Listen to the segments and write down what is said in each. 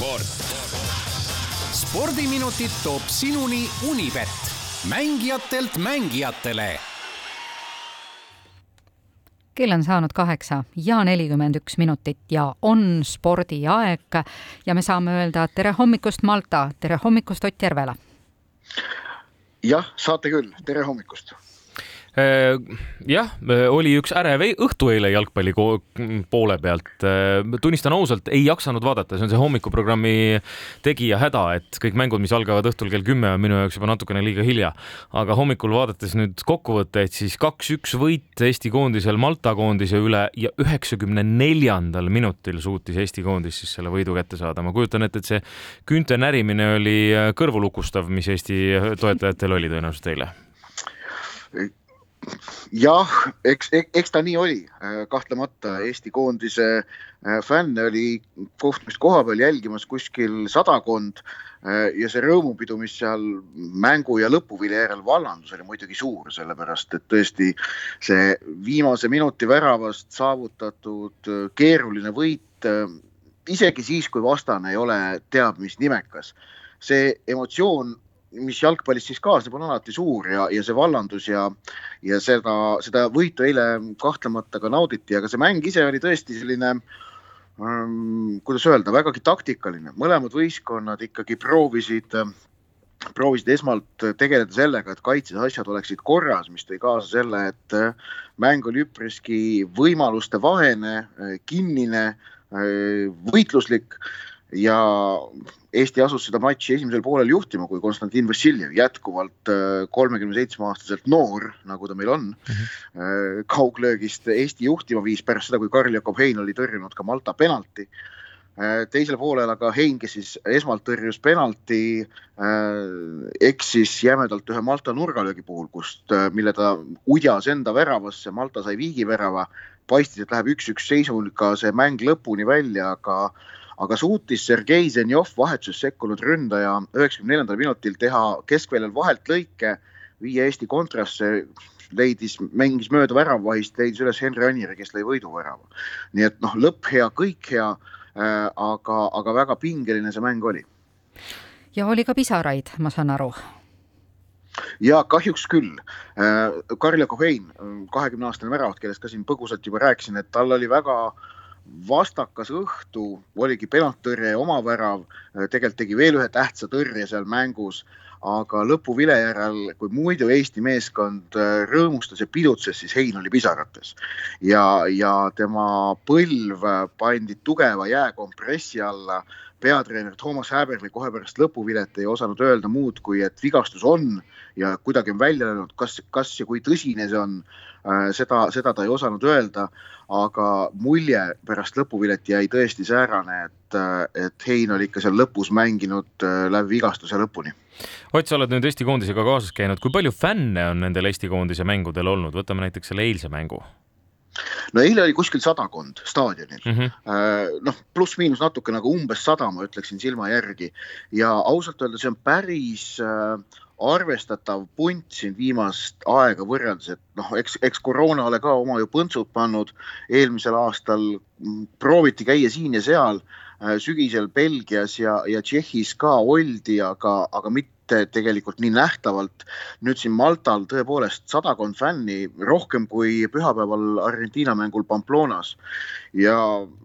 sport. spordiminutid toob sinuni Unibet, mängijatelt mängijatele. Kell on saanud kaheksa ja nelikümmend üks minutit ja on spordiaeg. Ja me saame öelda tere hommikust, Malta, tere hommikust, Ott Järvela. jah, saate küll, tere hommikust jah, oli üks ärev õhtu eile jalgpalli poole pealt. Äh, tunnistan ausalt, ei jaksanud vaadata, see on see hommikuprogrammi tegija häda, et kõik mängud, mis algavad õhtul kell kümme, on minu jaoks juba natukene liiga hilja. aga hommikul vaadates nüüd kokkuvõtteid, siis kaks-üks võit Eesti koondisel Malta koondise üle ja üheksakümne neljandal minutil suutis Eesti koondis siis selle võidu kätte saada. ma kujutan ette, et see küünte närimine oli kõrvulukustav, mis Eesti toetajatel oli tõenäoliselt eile jah, eks, eks ta nii oli, äh, kahtlemata Eesti koondise äh, fänne oli kohtumist koha peal jälgimas kuskil sadakond. Äh, ja see rõõmupidu, mis seal mängu ja lõpuvilja järel vallandus, oli muidugi suur, sellepärast et tõesti see viimase minuti väravast saavutatud keeruline võit, isegi siis, kui vastane ei ole teab mis nimekas, see emotsioon mis jalgpallis siis kaasneb, on alati suur ja, ja see vallandus ja, ja seda, seda võitu eile kahtlemata ka nauditi, aga see mäng ise oli tõesti selline ähm,, kuidas öelda, vägagi taktikaline, mõlemad võistkonnad ikkagi proovisid proovisid esmalt tegeleda sellega, et kaitses asjad oleksid korras, mis tõi kaasa selle, et mäng oli üpriski võimaluste vahene, kinnine, võitluslik ja Eesti asus seda matši esimesel poolel juhtima, kui Konstantin Vassiljev, jätkuvalt äh, kolmekümne seitsme aastaselt noor, nagu ta meil on mm, -hmm. kauglöögist Eesti juhtima viis pärast seda, kui Karl-Jakob Hein oli tõrjunud ka Malta penalti. Äh, teisel poolel aga Hein, kes siis esmalt tõrjus penalti, eksis jämedalt ühe Malta nurgalöögi puhul, kust, mille ta udjas enda väravasse, Malta sai viigivärava, paistis, et läheb üks-üks seisuga see mäng lõpuni välja, aga aga suutis Sergei Zenjov, vahetuses sekkunud ründaja, üheksakümne neljandal minutil teha keskväljal vahelt lõike, viia Eesti kontrasse, leidis, mängis mööda väravvahist, leidis üles Henri Anire, kes lõi võiduvärava. nii et noh, lõpp hea, kõik hea äh,, aga, aga väga pingeline see mäng oli. ja oli ka pisaraid, ma saan aru ja kahjuks küll. Äh, Karl-Jakob Hein, kahekümne aastane väravat, kellest ka siin põgusalt juba rääkisin, et tal oli väga äh, vastakas õhtu, oligi penalttõrje ja omavärav, tegelikult tegi veel ühe tähtsa tõrje seal mängus, aga lõpuvile järel, kui muidu Eesti meeskond äh, rõõmustas ja pidutses, siis Hein oli pisarates. Ja, ja tema põlv pandi tugeva jääkompressi alla peatreener Toomas Häberli kohe pärast lõpuvilet ei osanud öelda muud, kui et vigastus on ja kuidagi on välja löönud, kas, kas ja kui tõsine see on, äh, seda, seda ta ei osanud öelda. aga mulje pärast lõpuvilet jäi tõesti säärane, et, äh, et Hein oli ikka seal lõpus mänginud äh, läbi vigastuse lõpuni. Ott, sa oled nüüd Eesti koondisega kaasas käinud, kui palju fänne on nendel Eesti koondise mängudel olnud, võtame näiteks selle eilse mängu no eile oli kuskil sadakond staadionil mm -hmm., noh, pluss-miinus natuke nagu umbes sada, ma ütleksin silma järgi ja ausalt öelda, see on päris äh, arvestatav punt siin viimast aega võrreldes, et noh, eks, eks koroonale ka oma ju põntsud pannud. eelmisel aastal prooviti käia siin ja seal, sügisel Belgias ja, ja Tšehhis ka oldi, aga, aga mitte tegelikult nii nähtavalt. nüüd siin Maltal tõepoolest sadakond fänni, rohkem kui pühapäeval Argentiina mängul Pamplonas. ja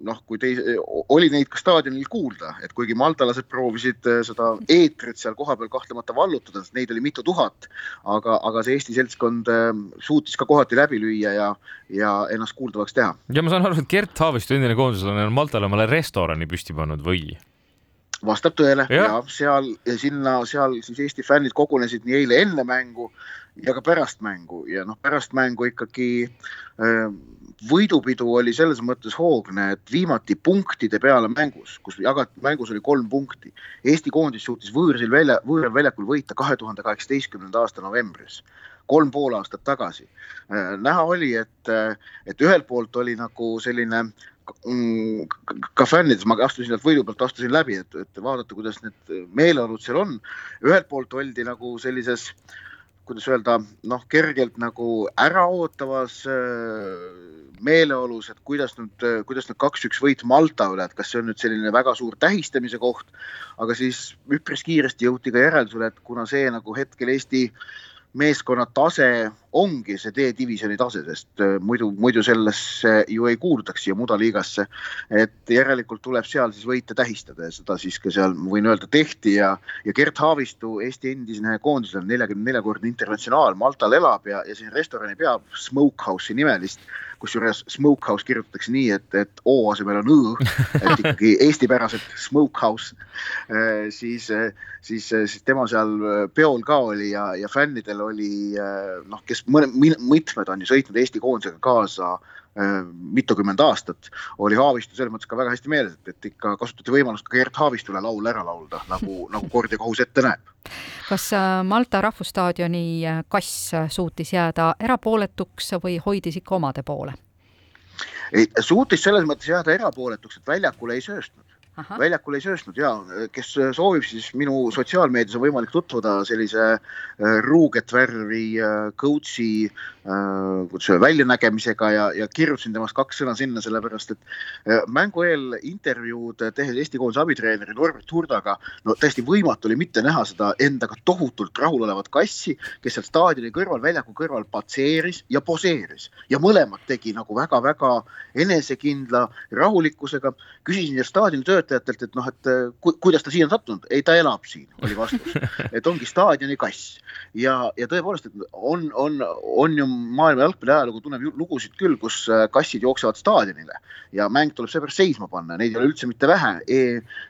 noh, kui teis-, oli neid ka staadionil kuulda, et kuigi maltalased proovisid äh, seda eetrit seal kohapeal kahtlemata vallutada, sest neid oli mitu tuhat, aga, aga see Eesti seltskond äh, suutis ka kohati läbi lüüa ja, ja ennast kuuldavaks teha. ja ma saan aru, et Gert Haavistu, endine koondislane, on Maltal omale restorani püsti pannud või? vastab tõele ja, ja seal ja sinna, seal siis Eesti fännid kogunesid nii eile enne mängu ja ka pärast mängu ja noh, pärast mängu ikkagi äh, võidupidu oli selles mõttes hoogne, et viimati punktide peale mängus, kus jagati, mängus oli kolm punkti. Eesti koondis suutis võõrsil välja, võõral väljakul võita kahe tuhande kaheksateistkümnenda aasta novembris, kolm pool aastat tagasi. Äh, näha oli, et, äh, et ühelt poolt oli nagu selline ka fännides, ma astusin sealt võidu pealt, astusin läbi, et, et vaadata, kuidas need meeleolud seal on. ühelt poolt oldi nagu sellises kuidas öelda, noh, kergelt nagu äraootavas meeleolus, et kuidas nüüd, kuidas nüüd kaks-üks võit Malta üle, et kas see on nüüd selline väga suur tähistamise koht, aga siis üpris kiiresti jõuti ka järeldusele, et kuna see nagu hetkel Eesti meeskonna tase ongi see D-divisjoni tase, sest äh, muidu, muidu sellesse ju ei kuulutaks siia mudaliigasse. et järelikult tuleb seal siis võite tähistada ja seda siis ka seal, ma võin öelda, tehti ja, ja Gert Haavistu, Eesti endine koondislane, neljakümne neljakordne internatsionaal, Maltal elab ja, ja siin restorani peab Smokehouse'i nimelist kusjuures smokehouse kirjutatakse nii, et, et O asemel on Õ, et ikkagi eestipäraselt smokehouse. Äh, siis, siis, siis tema seal peol ka oli ja, ja fännidel oli äh, noh, kes mõne, mitmed on ju sõitnud Eesti koondisega kaasa äh, mitukümmend aastat, oli Haavistu selles mõttes ka väga hästi meeles, et, et ikka kasutati võimalust ka Gert Haavistule laul ära laulda, nagu, nagu kord ja kohus ette näeb. kas Malta rahvusstaadioni kass suutis jääda erapooletuks või hoidis ikka omade poole? ei, suutis selles mõttes jääda erapooletuks, et väljakule ei sööstnud. Aha. väljakul ei sööstnud ja kes soovib, siis minu sotsiaalmeedias on võimalik tutvuda sellise äh, ruuget värvi äh, coach'i äh, kuidas öelda väljanägemisega ja, ja kirjutasin temast kaks sõna sinna, sellepärast et mängu eel intervjuud tehes Eesti koondise abitreeneri Norbert Hurdaga, no täiesti võimatu oli mitte näha seda endaga tohutult rahulolevat kassi, kes seal staadioni kõrval, väljaku kõrval patseeris ja poseeris ja mõlemad tegi nagu väga-väga enesekindla rahulikkusega. küsisin staadioni töötajalt töötajatelt, et noh, et ku, kuidas ta siia on sattunud, ei, ta elab siin, oli vastus. et ongi staadioni kass ja, ja tõepoolest, et on, on, on ju maailma jalgpalli ajalugu tunneb lugusid küll, kus äh, kassid jooksevad staadionile ja mäng tuleb seepärast seisma panna, neid ei ole üldse mitte vähe e.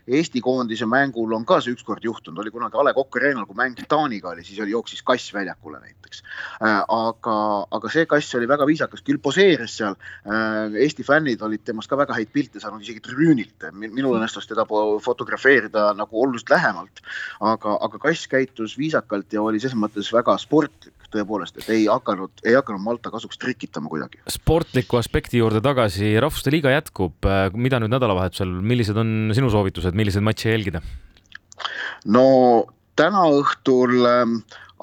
Eesti koondise mängul on ka see ükskord juhtunud, oli kunagi A Le Coq Arena'l, kui mäng Taaniga oli, siis oli, jooksis kass väljakule näiteks. Äh, aga, aga see kass oli väga viisakas, küll poseeris seal. Äh, Eesti fännid olid temast ka väga häid pilte saanud isegi tribüünilt, minul õnnestus teda fotografeerida nagu oluliselt lähemalt. aga, aga kass käitus viisakalt ja oli selles mõttes väga sportlik tõepoolest, et ei hakanud, ei hakanud Malta kasuks trikitama kuidagi. sportliku aspekti juurde tagasi, Rahvuste Liiga jätkub, mida nüüd nädalavahetusel, millised on sinu soovitused, milliseid matše jälgida? no täna õhtul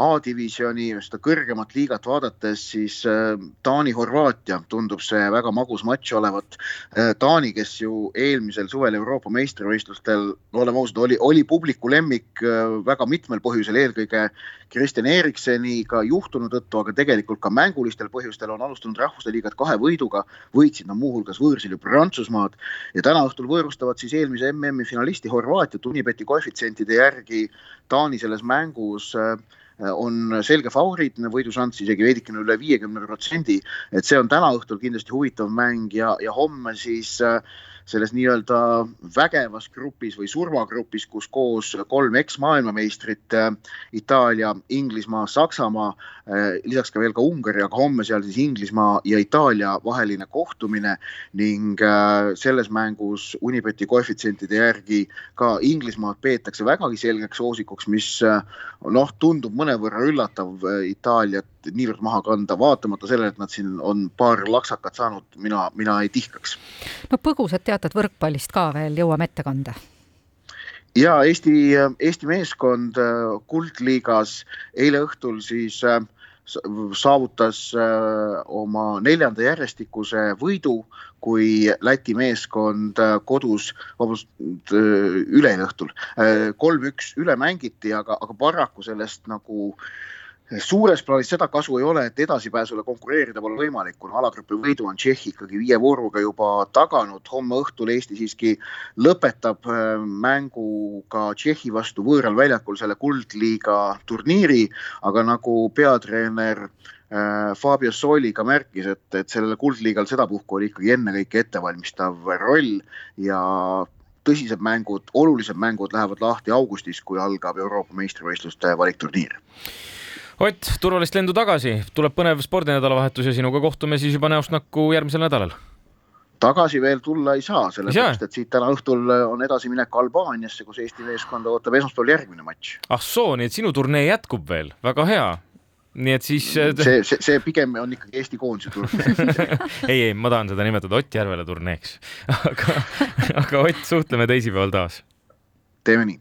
A-divisjoni, seda kõrgemat liigat vaadates, siis äh, Taani-Horvaatia tundub see väga magus matš olevat. Äh, Taani, kes ju eelmisel suvel Euroopa meistrivõistlustel, oleme ausad, oli, oli publiku lemmik äh, väga mitmel põhjusel, eelkõige Kristjan Erikseniga juhtunu tõttu, aga tegelikult ka mängulistel põhjustel on alustanud Rahvuste Liigat kahe võiduga, võitsid nad muuhulgas võõrsil ju Prantsusmaad ja täna õhtul võõrustavad siis eelmise MM-i finalisti Horvaatiat Unibeti koefitsientide järgi Taani selles mängus äh, on selge favoriit, võidušanss isegi veidikene üle viiekümne protsendi, et see on täna õhtul kindlasti huvitav mäng ja, ja homme siis äh, selles nii-öelda vägevas grupis või surmagrupis, kus koos kolm eksmaailmameistrit äh, Itaalia, Inglismaa, Saksamaa, äh, lisaks ka veel ka Ungari, aga homme seal siis Inglismaa ja Itaalia vaheline kohtumine ning äh, selles mängus Unibeti koefitsientide järgi ka Inglismaad peetakse vägagi selgeks soosikuks, mis noh, tundub mõnevõrra üllatav Itaaliat niivõrd maha kanda, vaatamata sellele, et nad siin on paar laksakat saanud, mina, mina ei tihkaks. no põgusalt teatud võrkpallist ka veel jõuame ette kanda ja Eesti, Eesti meeskond äh, Kuldliigas eile õhtul siis äh, saavutas äh, oma neljanda järjestikuse võidu, kui Läti meeskond kodus, vabandust, üleeile õhtul kolm-üks üle mängiti, aga, aga paraku sellest nagu äh, suures plaanis seda kasu ei ole, et edasipääsule konkureerida pole võimalik, kuna alagrupi võidu on Tšehhi ikkagi viie vooruga juba taganud. homme õhtul Eesti siiski lõpetab äh, mänguga Tšehhi vastu võõral väljakul selle kuldliiga turniiri, aga nagu peatreener äh, Fabio Soli ka märkis, et, et sellel kuldliigal sedapuhku oli ikkagi ennekõike ettevalmistav roll ja tõsised mängud, olulised mängud lähevad lahti augustis, kui algab Euroopa meistrivõistluste valikturniir Ott, turvalist lendu tagasi, tuleb põnev spordinädalavahetus ja sinuga kohtume siis juba näost näkku järgmisel nädalal tagasi veel tulla ei saa, sellepärast et siit täna õhtul on edasiminek Albaaniasse, kus Eesti meeskonda ootab esmaspäeval järgmine matš. ah soo, nii et sinu turnee jätkub veel, väga hea. nii et siis. Äh, see, see, see pigem on ikkagi Eesti koondise turnee ei, ei, ma tahan seda nimetada Ott Järvela turneeks aga, aga Ott, suhtleme teisipäeval taas. teeme nii.